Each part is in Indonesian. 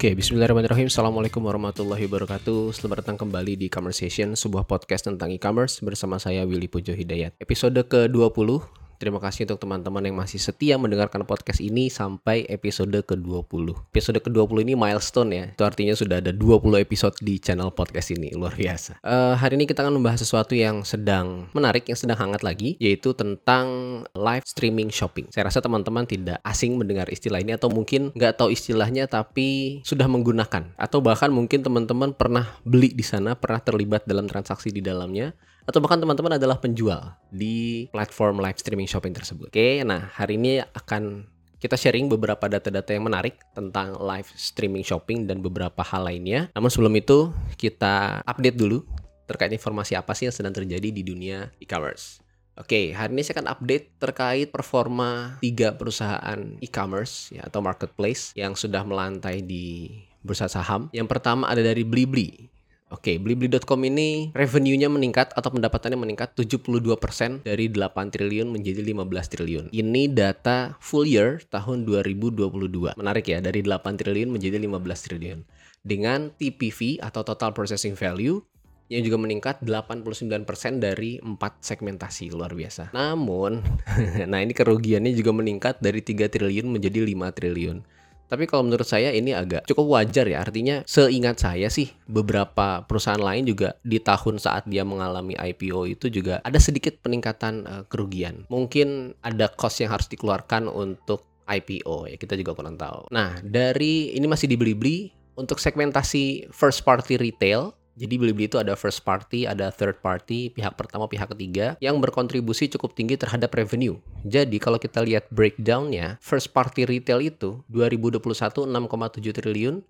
Oke, bismillahirrahmanirrahim. Assalamualaikum warahmatullahi wabarakatuh. Selamat datang kembali di Conversation, sebuah podcast tentang e-commerce bersama saya Willy Pujo Hidayat. Episode ke-20 Terima kasih untuk teman-teman yang masih setia mendengarkan podcast ini sampai episode ke-20. Episode ke-20 ini milestone ya. Itu artinya sudah ada 20 episode di channel podcast ini. Luar biasa. Uh, hari ini kita akan membahas sesuatu yang sedang menarik, yang sedang hangat lagi, yaitu tentang live streaming shopping. Saya rasa teman-teman tidak asing mendengar istilah ini atau mungkin nggak tahu istilahnya tapi sudah menggunakan. Atau bahkan mungkin teman-teman pernah beli di sana, pernah terlibat dalam transaksi di dalamnya atau bahkan teman-teman adalah penjual di platform live streaming shopping tersebut. Oke, nah hari ini akan kita sharing beberapa data-data yang menarik tentang live streaming shopping dan beberapa hal lainnya. Namun sebelum itu, kita update dulu terkait informasi apa sih yang sedang terjadi di dunia e-commerce. Oke, hari ini saya akan update terkait performa tiga perusahaan e-commerce ya, atau marketplace yang sudah melantai di bursa saham. Yang pertama ada dari Blibli. Oke, Blibli.com ini revenue-nya meningkat atau pendapatannya meningkat 72% dari 8 triliun menjadi 15 triliun. Ini data full year tahun 2022. Menarik ya, dari 8 triliun menjadi 15 triliun. Dengan TPV atau Total Processing Value yang juga meningkat 89% dari 4 segmentasi luar biasa. Namun, nah ini kerugiannya juga meningkat dari 3 triliun menjadi 5 triliun. Tapi kalau menurut saya ini agak cukup wajar ya. Artinya seingat saya sih beberapa perusahaan lain juga di tahun saat dia mengalami IPO itu juga ada sedikit peningkatan uh, kerugian. Mungkin ada cost yang harus dikeluarkan untuk IPO ya kita juga kurang tahu. Nah dari ini masih dibeli-beli untuk segmentasi first party retail jadi Blibli itu ada first party, ada third party, pihak pertama, pihak ketiga yang berkontribusi cukup tinggi terhadap revenue. Jadi kalau kita lihat breakdownnya, first party retail itu 2021 6,7 triliun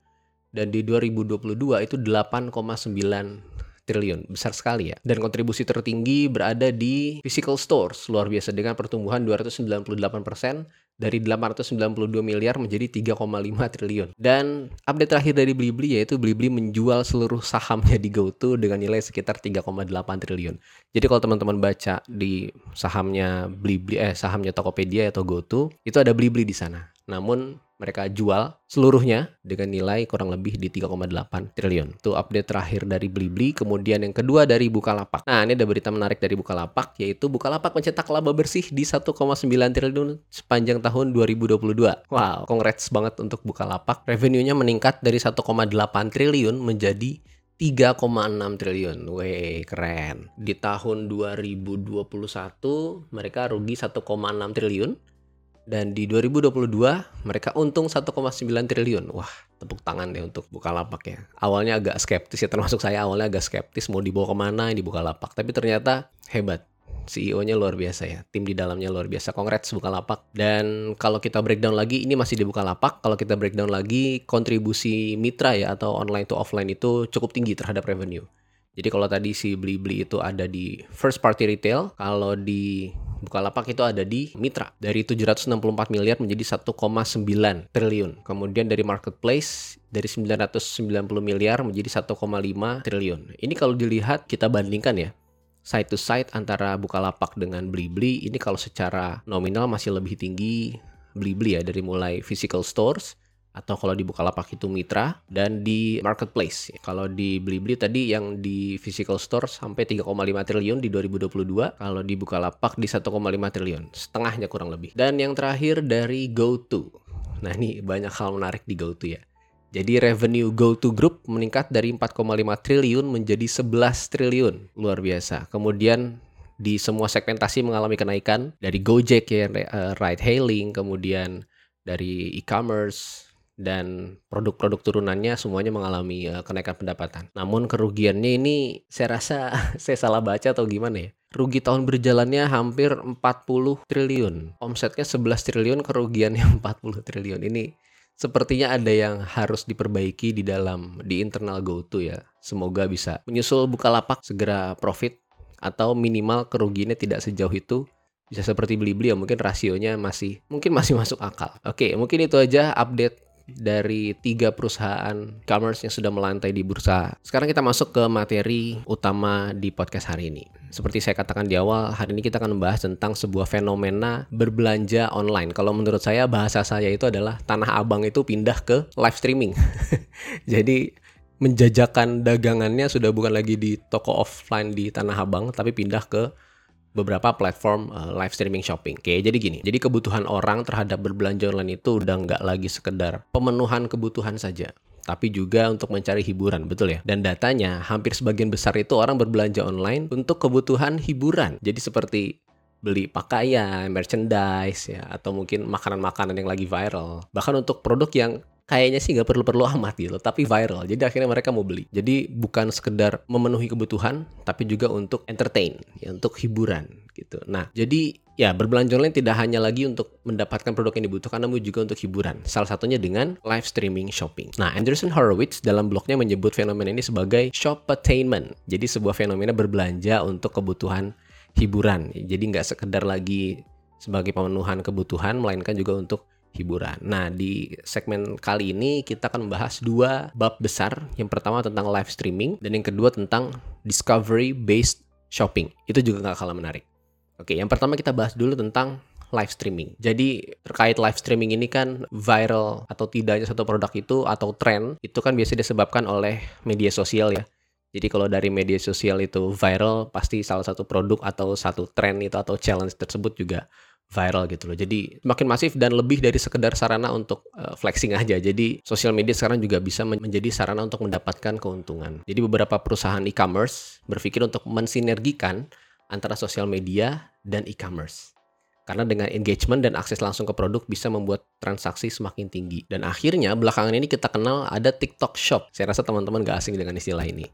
dan di 2022 itu 8,9 triliun. Besar sekali ya. Dan kontribusi tertinggi berada di physical stores. Luar biasa dengan pertumbuhan 298% dari 892 miliar menjadi 3,5 triliun. Dan update terakhir dari Blibli yaitu Blibli menjual seluruh sahamnya di GoTo dengan nilai sekitar 3,8 triliun. Jadi kalau teman-teman baca di sahamnya Blibli eh sahamnya Tokopedia atau GoTo, itu ada Blibli di sana. Namun mereka jual seluruhnya dengan nilai kurang lebih di 3,8 triliun. Itu update terakhir dari Blibli. Kemudian yang kedua dari Bukalapak. Nah, ini ada berita menarik dari Bukalapak yaitu Bukalapak mencetak laba bersih di 1,9 triliun sepanjang tahun 2022. Wow, congrats banget untuk Bukalapak. Revenue-nya meningkat dari 1,8 triliun menjadi 3,6 triliun. Weh, keren. Di tahun 2021 mereka rugi 1,6 triliun dan di 2022 mereka untung 1,9 triliun. Wah, tepuk tangan deh untuk Bukalapak ya. Awalnya agak skeptis ya, termasuk saya awalnya agak skeptis mau dibawa ke mana ini Bukalapak. Tapi ternyata hebat. CEO-nya luar biasa ya, tim di dalamnya luar biasa. Congrats Bukalapak. Dan kalau kita breakdown lagi, ini masih di Bukalapak. Kalau kita breakdown lagi, kontribusi mitra ya atau online to offline itu cukup tinggi terhadap revenue. Jadi kalau tadi si beli-beli itu ada di first party retail, kalau di Bukalapak itu ada di Mitra dari 764 miliar menjadi 1,9 triliun. Kemudian dari marketplace dari 990 miliar menjadi 1,5 triliun. Ini kalau dilihat kita bandingkan ya side to side antara Bukalapak dengan Blibli ini kalau secara nominal masih lebih tinggi Blibli ya dari mulai physical stores atau kalau di Bukalapak itu Mitra dan di marketplace. Kalau di Blibli tadi yang di physical store sampai 3,5 triliun di 2022, kalau di Bukalapak di 1,5 triliun, setengahnya kurang lebih. Dan yang terakhir dari GoTo. Nah, ini banyak hal menarik di GoTo ya. Jadi revenue GoTo Group meningkat dari 4,5 triliun menjadi 11 triliun. Luar biasa. Kemudian di semua segmentasi mengalami kenaikan dari Gojek ya ride hailing, kemudian dari e-commerce, dan produk-produk turunannya semuanya mengalami uh, kenaikan pendapatan. Namun kerugiannya ini saya rasa saya salah baca atau gimana ya? Rugi tahun berjalannya hampir 40 triliun. Omsetnya 11 triliun, kerugiannya 40 triliun. Ini sepertinya ada yang harus diperbaiki di dalam di internal GoTo ya. Semoga bisa menyusul Bukalapak segera profit atau minimal kerugiannya tidak sejauh itu bisa seperti beli-beli ya mungkin rasionya masih mungkin masih masuk akal. Oke, mungkin itu aja update dari tiga perusahaan e-commerce yang sudah melantai di bursa. Sekarang kita masuk ke materi utama di podcast hari ini. Seperti saya katakan di awal, hari ini kita akan membahas tentang sebuah fenomena berbelanja online. Kalau menurut saya bahasa saya itu adalah tanah abang itu pindah ke live streaming. Jadi menjajakan dagangannya sudah bukan lagi di toko offline di Tanah Abang tapi pindah ke beberapa platform uh, live streaming shopping. Oke, jadi gini. Jadi kebutuhan orang terhadap berbelanja online itu udah nggak lagi sekedar pemenuhan kebutuhan saja, tapi juga untuk mencari hiburan, betul ya? Dan datanya hampir sebagian besar itu orang berbelanja online untuk kebutuhan hiburan. Jadi seperti beli pakaian, merchandise ya, atau mungkin makanan-makanan yang lagi viral. Bahkan untuk produk yang kayaknya sih nggak perlu-perlu amat gitu, tapi viral. Jadi akhirnya mereka mau beli. Jadi bukan sekedar memenuhi kebutuhan, tapi juga untuk entertain, ya, untuk hiburan gitu. Nah, jadi ya berbelanja online tidak hanya lagi untuk mendapatkan produk yang dibutuhkan, namun juga untuk hiburan. Salah satunya dengan live streaming shopping. Nah, Anderson Horowitz dalam blognya menyebut fenomena ini sebagai shopatainment. Jadi sebuah fenomena berbelanja untuk kebutuhan hiburan. Jadi nggak sekedar lagi sebagai pemenuhan kebutuhan, melainkan juga untuk hiburan. Nah, di segmen kali ini kita akan membahas dua bab besar. Yang pertama tentang live streaming dan yang kedua tentang discovery based shopping. Itu juga nggak kalah menarik. Oke, yang pertama kita bahas dulu tentang live streaming. Jadi terkait live streaming ini kan viral atau tidaknya satu produk itu atau tren itu kan biasanya disebabkan oleh media sosial ya. Jadi kalau dari media sosial itu viral, pasti salah satu produk atau satu tren itu atau challenge tersebut juga viral gitu loh. Jadi makin masif dan lebih dari sekedar sarana untuk uh, flexing aja. Jadi sosial media sekarang juga bisa men menjadi sarana untuk mendapatkan keuntungan. Jadi beberapa perusahaan e-commerce berpikir untuk mensinergikan antara sosial media dan e-commerce. Karena dengan engagement dan akses langsung ke produk bisa membuat transaksi semakin tinggi. Dan akhirnya belakangan ini kita kenal ada TikTok Shop. Saya rasa teman-teman gak asing dengan istilah ini.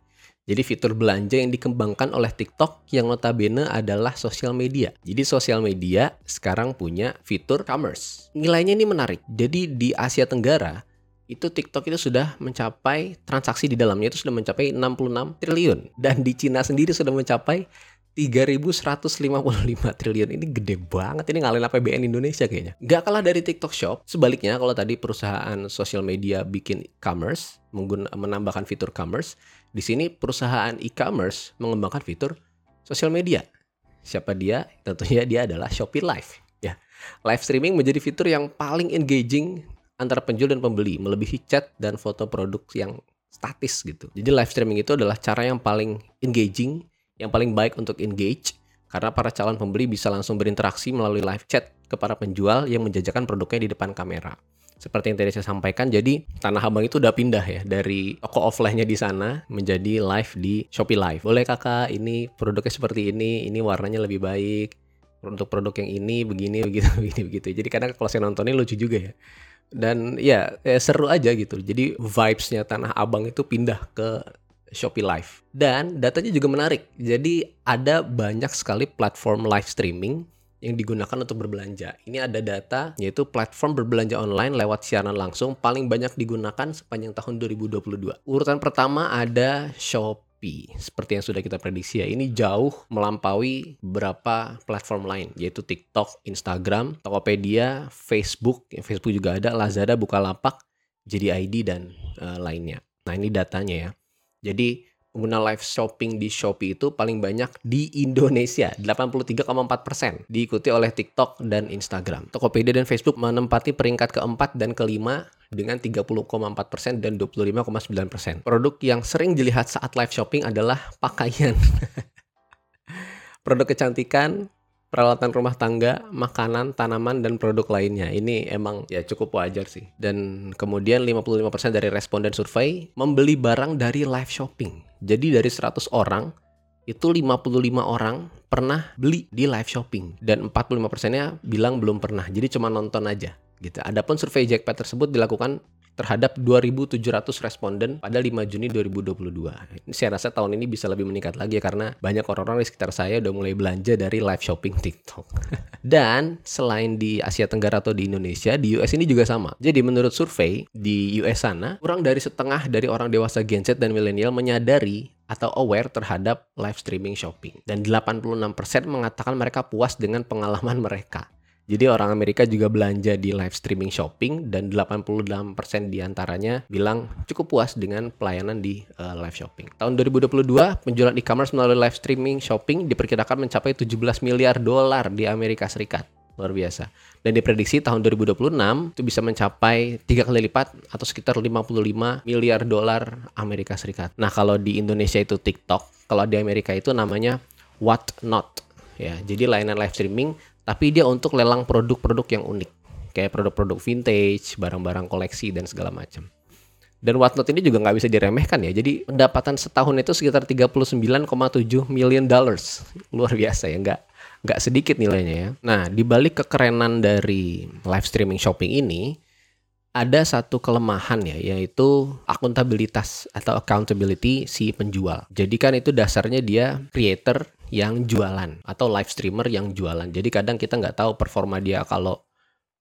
Jadi fitur belanja yang dikembangkan oleh TikTok yang notabene adalah sosial media. Jadi sosial media sekarang punya fitur commerce. Nilainya ini menarik. Jadi di Asia Tenggara itu TikTok itu sudah mencapai transaksi di dalamnya itu sudah mencapai 66 triliun dan di Cina sendiri sudah mencapai 3155 triliun ini gede banget ini ngalahin APBN Indonesia kayaknya. Gak kalah dari TikTok Shop, sebaliknya kalau tadi perusahaan sosial media bikin e-commerce, menambahkan fitur commerce, di sini perusahaan e-commerce mengembangkan fitur sosial media. Siapa dia? Tentunya dia adalah Shopee Live. Ya, live streaming menjadi fitur yang paling engaging antara penjual dan pembeli, melebihi chat dan foto produk yang statis gitu. Jadi live streaming itu adalah cara yang paling engaging, yang paling baik untuk engage karena para calon pembeli bisa langsung berinteraksi melalui live chat kepada penjual yang menjajakan produknya di depan kamera seperti yang tadi saya sampaikan, jadi Tanah Abang itu udah pindah ya dari toko offline-nya di sana menjadi live di Shopee Live. Boleh kakak, ini produknya seperti ini, ini warnanya lebih baik, untuk produk yang ini begini begitu begini begitu. Jadi kadang kalau saya nontonnya lucu juga ya. Dan ya, ya seru aja gitu. Jadi vibes-nya Tanah Abang itu pindah ke Shopee Live. Dan datanya juga menarik. Jadi ada banyak sekali platform live streaming yang digunakan untuk berbelanja. Ini ada data yaitu platform berbelanja online lewat siaran langsung paling banyak digunakan sepanjang tahun 2022. Urutan pertama ada Shopee. Seperti yang sudah kita prediksi ya, ini jauh melampaui beberapa platform lain yaitu TikTok, Instagram, Tokopedia, Facebook, ya, Facebook juga ada, Lazada, Bukalapak, JDID dan uh, lainnya. Nah, ini datanya ya. Jadi pengguna live shopping di Shopee itu paling banyak di Indonesia, 83,4%, diikuti oleh TikTok dan Instagram. Tokopedia dan Facebook menempati peringkat keempat dan kelima dengan 30,4% dan 25,9%. Produk yang sering dilihat saat live shopping adalah pakaian. Produk kecantikan, peralatan rumah tangga, makanan, tanaman, dan produk lainnya. Ini emang ya cukup wajar sih. Dan kemudian 55% dari responden survei membeli barang dari live shopping. Jadi dari 100 orang, itu 55 orang pernah beli di live shopping. Dan 45%-nya bilang belum pernah. Jadi cuma nonton aja gitu. Adapun survei Jackpot tersebut dilakukan terhadap 2.700 responden pada 5 Juni 2022. Ini saya rasa tahun ini bisa lebih meningkat lagi ya karena banyak orang-orang di sekitar saya udah mulai belanja dari live shopping TikTok. Dan selain di Asia Tenggara atau di Indonesia, di US ini juga sama. Jadi menurut survei di US sana, kurang dari setengah dari orang dewasa Gen Z dan milenial menyadari atau aware terhadap live streaming shopping. Dan 86% mengatakan mereka puas dengan pengalaman mereka. Jadi orang Amerika juga belanja di live streaming shopping dan 86% di antaranya bilang cukup puas dengan pelayanan di uh, live shopping. Tahun 2022 penjualan e-commerce melalui live streaming shopping diperkirakan mencapai 17 miliar dolar di Amerika Serikat luar biasa. Dan diprediksi tahun 2026 itu bisa mencapai tiga kali lipat atau sekitar 55 miliar dolar Amerika Serikat. Nah kalau di Indonesia itu TikTok, kalau di Amerika itu namanya What Not. Ya, jadi layanan live streaming tapi dia untuk lelang produk-produk yang unik kayak produk-produk vintage, barang-barang koleksi dan segala macam. Dan Whatnot ini juga nggak bisa diremehkan ya. Jadi pendapatan setahun itu sekitar 39,7 million dollars. Luar biasa ya, nggak nggak sedikit nilainya ya. Nah, dibalik kekerenan dari live streaming shopping ini, ada satu kelemahan ya, yaitu akuntabilitas atau accountability si penjual. Jadi kan itu dasarnya dia creator yang jualan atau live streamer yang jualan. Jadi kadang kita nggak tahu performa dia kalau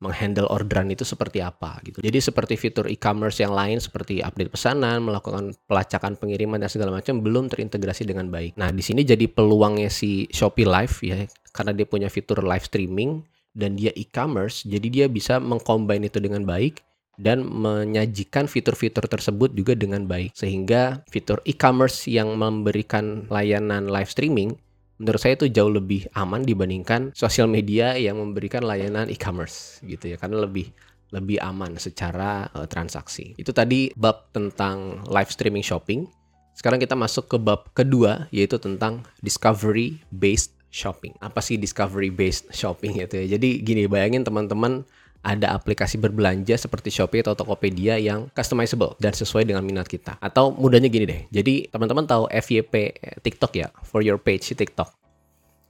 menghandle orderan itu seperti apa gitu. Jadi seperti fitur e-commerce yang lain seperti update pesanan, melakukan pelacakan pengiriman dan segala macam belum terintegrasi dengan baik. Nah, di sini jadi peluangnya si Shopee Live ya karena dia punya fitur live streaming dan dia e-commerce, jadi dia bisa mengcombine itu dengan baik dan menyajikan fitur-fitur tersebut juga dengan baik sehingga fitur e-commerce yang memberikan layanan live streaming menurut saya itu jauh lebih aman dibandingkan sosial media yang memberikan layanan e-commerce gitu ya karena lebih lebih aman secara uh, transaksi. Itu tadi bab tentang live streaming shopping. Sekarang kita masuk ke bab kedua yaitu tentang discovery based shopping. Apa sih discovery based shopping itu ya? Jadi gini, bayangin teman-teman ada aplikasi berbelanja seperti Shopee atau Tokopedia yang customizable dan sesuai dengan minat kita. Atau mudahnya gini deh. Jadi teman-teman tahu FYP eh, TikTok ya, for your page TikTok.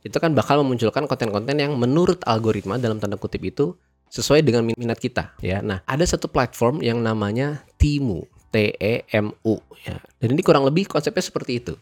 Itu kan bakal memunculkan konten-konten yang menurut algoritma dalam tanda kutip itu sesuai dengan minat kita ya. Nah, ada satu platform yang namanya Timu, T E M U ya. Dan ini kurang lebih konsepnya seperti itu.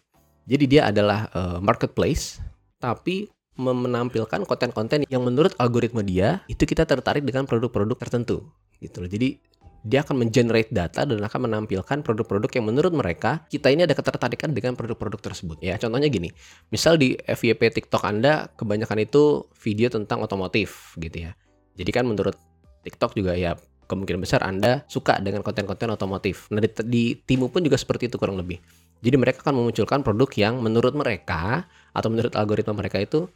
Jadi dia adalah uh, marketplace tapi menampilkan konten-konten yang menurut algoritma dia itu kita tertarik dengan produk-produk tertentu gitu loh. Jadi dia akan mengenerate data dan akan menampilkan produk-produk yang menurut mereka kita ini ada ketertarikan dengan produk-produk tersebut. Ya, contohnya gini. Misal di FYP TikTok Anda kebanyakan itu video tentang otomotif gitu ya. Jadi kan menurut TikTok juga ya kemungkinan besar Anda suka dengan konten-konten otomotif. Nah, di, di Timu pun juga seperti itu kurang lebih. Jadi mereka akan memunculkan produk yang menurut mereka atau menurut algoritma mereka itu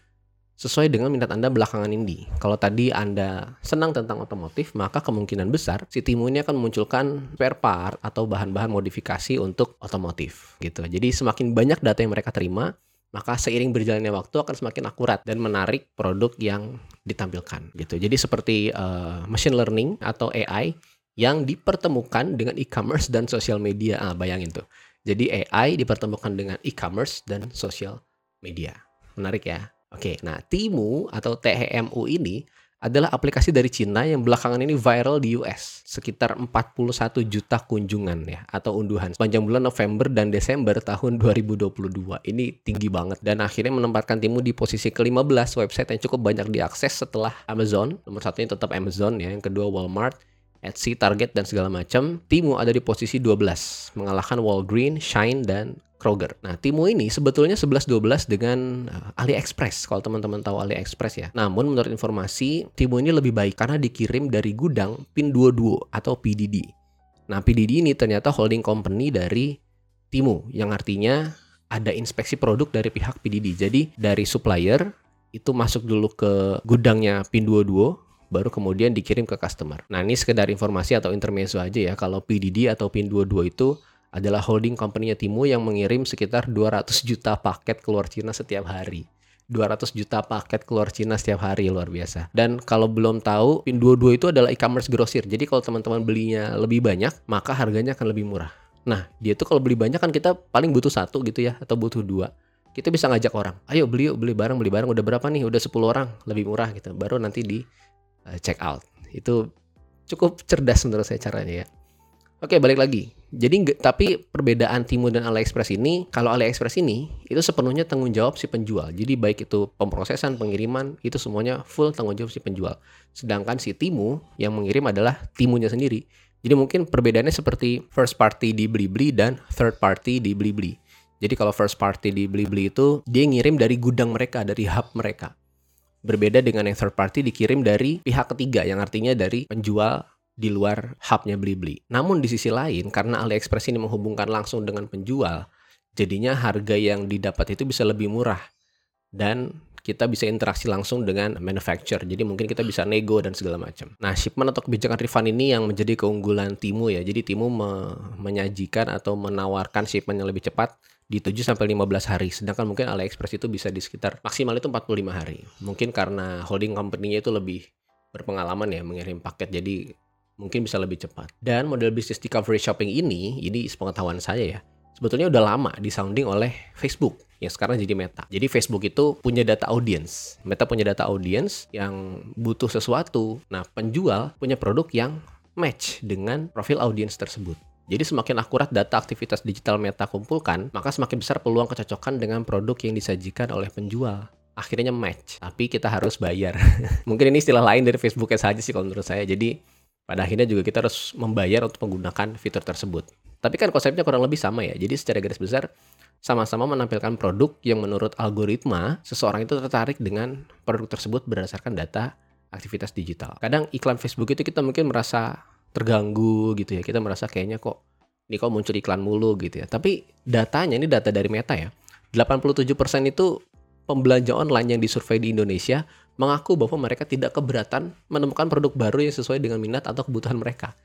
sesuai dengan minat Anda belakangan ini. Kalau tadi Anda senang tentang otomotif, maka kemungkinan besar si Timu ini akan memunculkan spare part atau bahan-bahan modifikasi untuk otomotif gitu. Jadi semakin banyak data yang mereka terima, maka seiring berjalannya waktu akan semakin akurat dan menarik produk yang ditampilkan gitu. Jadi seperti uh, machine learning atau AI yang dipertemukan dengan e-commerce dan sosial media. Ah, bayangin tuh. Jadi AI dipertemukan dengan e-commerce dan sosial media. Menarik ya. Oke, nah Timu atau THMU ini adalah aplikasi dari Cina yang belakangan ini viral di US. Sekitar 41 juta kunjungan ya atau unduhan sepanjang bulan November dan Desember tahun 2022. Ini tinggi banget dan akhirnya menempatkan Timu di posisi ke-15 website yang cukup banyak diakses setelah Amazon. Nomor satunya tetap Amazon ya, yang kedua Walmart, Etsy, Target dan segala macam. Timu ada di posisi 12, mengalahkan Walgreens, Shine dan Kroger. Nah, Timo ini sebetulnya 11-12 dengan uh, AliExpress, kalau teman-teman tahu AliExpress ya. Namun menurut informasi, Timo ini lebih baik karena dikirim dari gudang PIN 22 atau PDD. Nah, PDD ini ternyata holding company dari Timo, yang artinya ada inspeksi produk dari pihak PDD. Jadi dari supplier itu masuk dulu ke gudangnya PIN 22, baru kemudian dikirim ke customer. Nah, ini sekedar informasi atau intermezzo aja ya. Kalau PDD atau PIN 22 itu adalah holding company-nya Timo yang mengirim sekitar 200 juta paket keluar Cina setiap hari. 200 juta paket keluar Cina setiap hari luar biasa. Dan kalau belum tahu, Pin22 itu adalah e-commerce grosir. Jadi kalau teman-teman belinya lebih banyak, maka harganya akan lebih murah. Nah, dia tuh kalau beli banyak kan kita paling butuh satu gitu ya, atau butuh dua. Kita bisa ngajak orang, ayo beli yuk, beli barang, beli barang. Udah berapa nih? Udah 10 orang, lebih murah gitu. Baru nanti di uh, check out. Itu cukup cerdas menurut saya caranya ya. Oke, balik lagi. Jadi tapi perbedaan Timu dan AliExpress ini, kalau AliExpress ini itu sepenuhnya tanggung jawab si penjual. Jadi baik itu pemrosesan, pengiriman, itu semuanya full tanggung jawab si penjual. Sedangkan si Timu yang mengirim adalah Timunya sendiri. Jadi mungkin perbedaannya seperti first party di Blibli dan third party di Blibli. Jadi kalau first party di Blibli itu dia ngirim dari gudang mereka, dari hub mereka. Berbeda dengan yang third party dikirim dari pihak ketiga yang artinya dari penjual di luar hubnya Blibli. Namun di sisi lain, karena AliExpress ini menghubungkan langsung dengan penjual, jadinya harga yang didapat itu bisa lebih murah. Dan kita bisa interaksi langsung dengan manufacturer. Jadi mungkin kita bisa nego dan segala macam. Nah, shipment atau kebijakan refund ini yang menjadi keunggulan Timu ya. Jadi Timu me menyajikan atau menawarkan shipment yang lebih cepat di 7 sampai 15 hari. Sedangkan mungkin AliExpress itu bisa di sekitar maksimal itu 45 hari. Mungkin karena holding company-nya itu lebih berpengalaman ya mengirim paket jadi mungkin bisa lebih cepat. Dan model bisnis discovery shopping ini, ini sepengetahuan saya ya, sebetulnya udah lama disounding oleh Facebook yang sekarang jadi Meta. Jadi Facebook itu punya data audience. Meta punya data audience yang butuh sesuatu. Nah, penjual punya produk yang match dengan profil audience tersebut. Jadi semakin akurat data aktivitas digital Meta kumpulkan, maka semakin besar peluang kecocokan dengan produk yang disajikan oleh penjual. Akhirnya match, tapi kita harus bayar. Mungkin ini istilah lain dari Facebooknya saja sih kalau menurut saya. Jadi pada akhirnya juga kita harus membayar untuk menggunakan fitur tersebut. Tapi kan konsepnya kurang lebih sama ya. Jadi secara garis besar sama-sama menampilkan produk yang menurut algoritma seseorang itu tertarik dengan produk tersebut berdasarkan data aktivitas digital. Kadang iklan Facebook itu kita mungkin merasa terganggu gitu ya. Kita merasa kayaknya kok ini kok muncul iklan mulu gitu ya. Tapi datanya ini data dari Meta ya. 87% itu pembelanja online yang disurvei di Indonesia mengaku bahwa mereka tidak keberatan menemukan produk baru yang sesuai dengan minat atau kebutuhan mereka.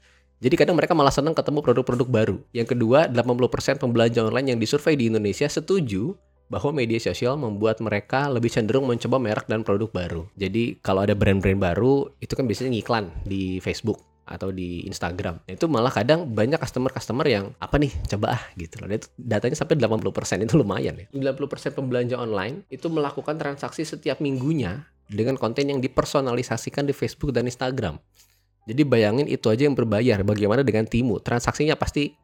Jadi kadang mereka malah senang ketemu produk-produk baru. Yang kedua, 80% pembelanja online yang disurvei di Indonesia setuju bahwa media sosial membuat mereka lebih cenderung mencoba merek dan produk baru. Jadi kalau ada brand-brand baru, itu kan biasanya ngiklan di Facebook atau di Instagram. Itu malah kadang banyak customer-customer yang apa nih coba ah gitu loh. Itu datanya sampai 80% itu lumayan ya. 90% pembelanja online itu melakukan transaksi setiap minggunya dengan konten yang dipersonalisasikan di Facebook dan Instagram. Jadi bayangin itu aja yang berbayar. Bagaimana dengan Timu? Transaksinya pasti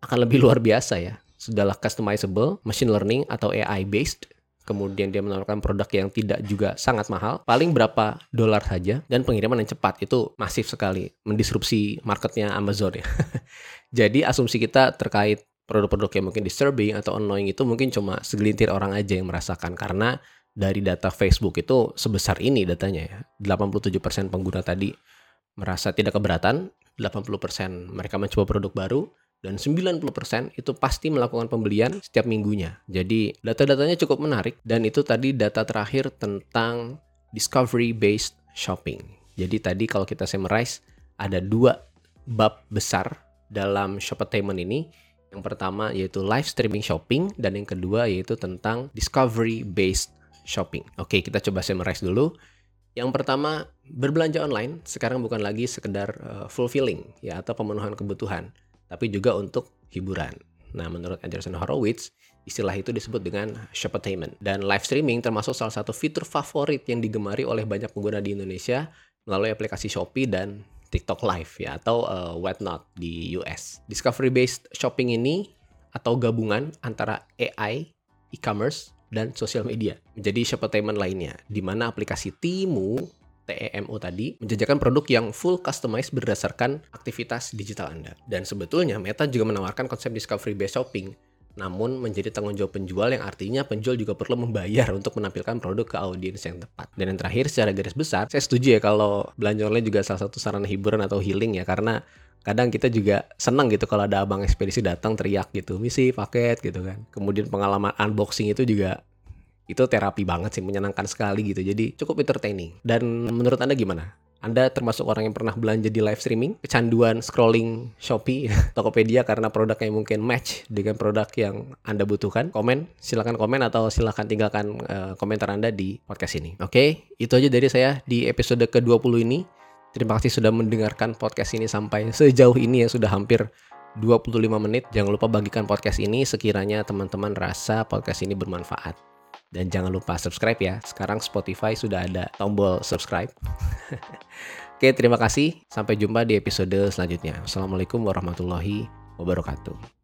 akan lebih luar biasa ya. Sudahlah customizable, machine learning atau AI based. Kemudian dia menawarkan produk yang tidak juga sangat mahal. Paling berapa dolar saja. Dan pengiriman yang cepat. Itu masif sekali. Mendisrupsi marketnya Amazon ya. Jadi asumsi kita terkait produk-produk yang mungkin disturbing atau annoying itu mungkin cuma segelintir orang aja yang merasakan. Karena dari data Facebook itu sebesar ini datanya ya. 87% pengguna tadi merasa tidak keberatan, 80% mereka mencoba produk baru, dan 90% itu pasti melakukan pembelian setiap minggunya. Jadi data-datanya cukup menarik dan itu tadi data terakhir tentang discovery based shopping. Jadi tadi kalau kita summarize ada dua bab besar dalam Shoppertainment ini. Yang pertama yaitu live streaming shopping dan yang kedua yaitu tentang discovery based shopping. Oke, kita coba summarize dulu. Yang pertama, berbelanja online sekarang bukan lagi sekedar uh, fulfilling ya atau pemenuhan kebutuhan, tapi juga untuk hiburan. Nah, menurut Anderson Horowitz, istilah itu disebut dengan shoppertainment. Dan live streaming termasuk salah satu fitur favorit yang digemari oleh banyak pengguna di Indonesia melalui aplikasi Shopee dan TikTok Live ya atau uh, Whatnot di US. Discovery based shopping ini atau gabungan antara AI, e-commerce, dan sosial media menjadi shoppertainment lainnya, di mana aplikasi Timu TEMO tadi menjajakan produk yang full customized berdasarkan aktivitas digital Anda. Dan sebetulnya Meta juga menawarkan konsep discovery based shopping namun menjadi tanggung jawab penjual yang artinya penjual juga perlu membayar untuk menampilkan produk ke audiens yang tepat. Dan yang terakhir secara garis besar, saya setuju ya kalau belanja online juga salah satu sarana hiburan atau healing ya karena kadang kita juga senang gitu kalau ada abang ekspedisi datang teriak gitu misi paket gitu kan kemudian pengalaman unboxing itu juga itu terapi banget sih menyenangkan sekali gitu jadi cukup entertaining dan menurut anda gimana anda termasuk orang yang pernah belanja di live streaming, kecanduan scrolling Shopee, Tokopedia karena produknya mungkin match dengan produk yang Anda butuhkan? Komen, silakan komen atau silakan tinggalkan uh, komentar Anda di podcast ini. Oke, okay? itu aja dari saya di episode ke-20 ini. Terima kasih sudah mendengarkan podcast ini sampai sejauh ini ya sudah hampir 25 menit. Jangan lupa bagikan podcast ini sekiranya teman-teman rasa podcast ini bermanfaat. Dan jangan lupa subscribe ya. Sekarang Spotify sudah ada tombol subscribe. Oke, terima kasih. Sampai jumpa di episode selanjutnya. Assalamualaikum warahmatullahi wabarakatuh.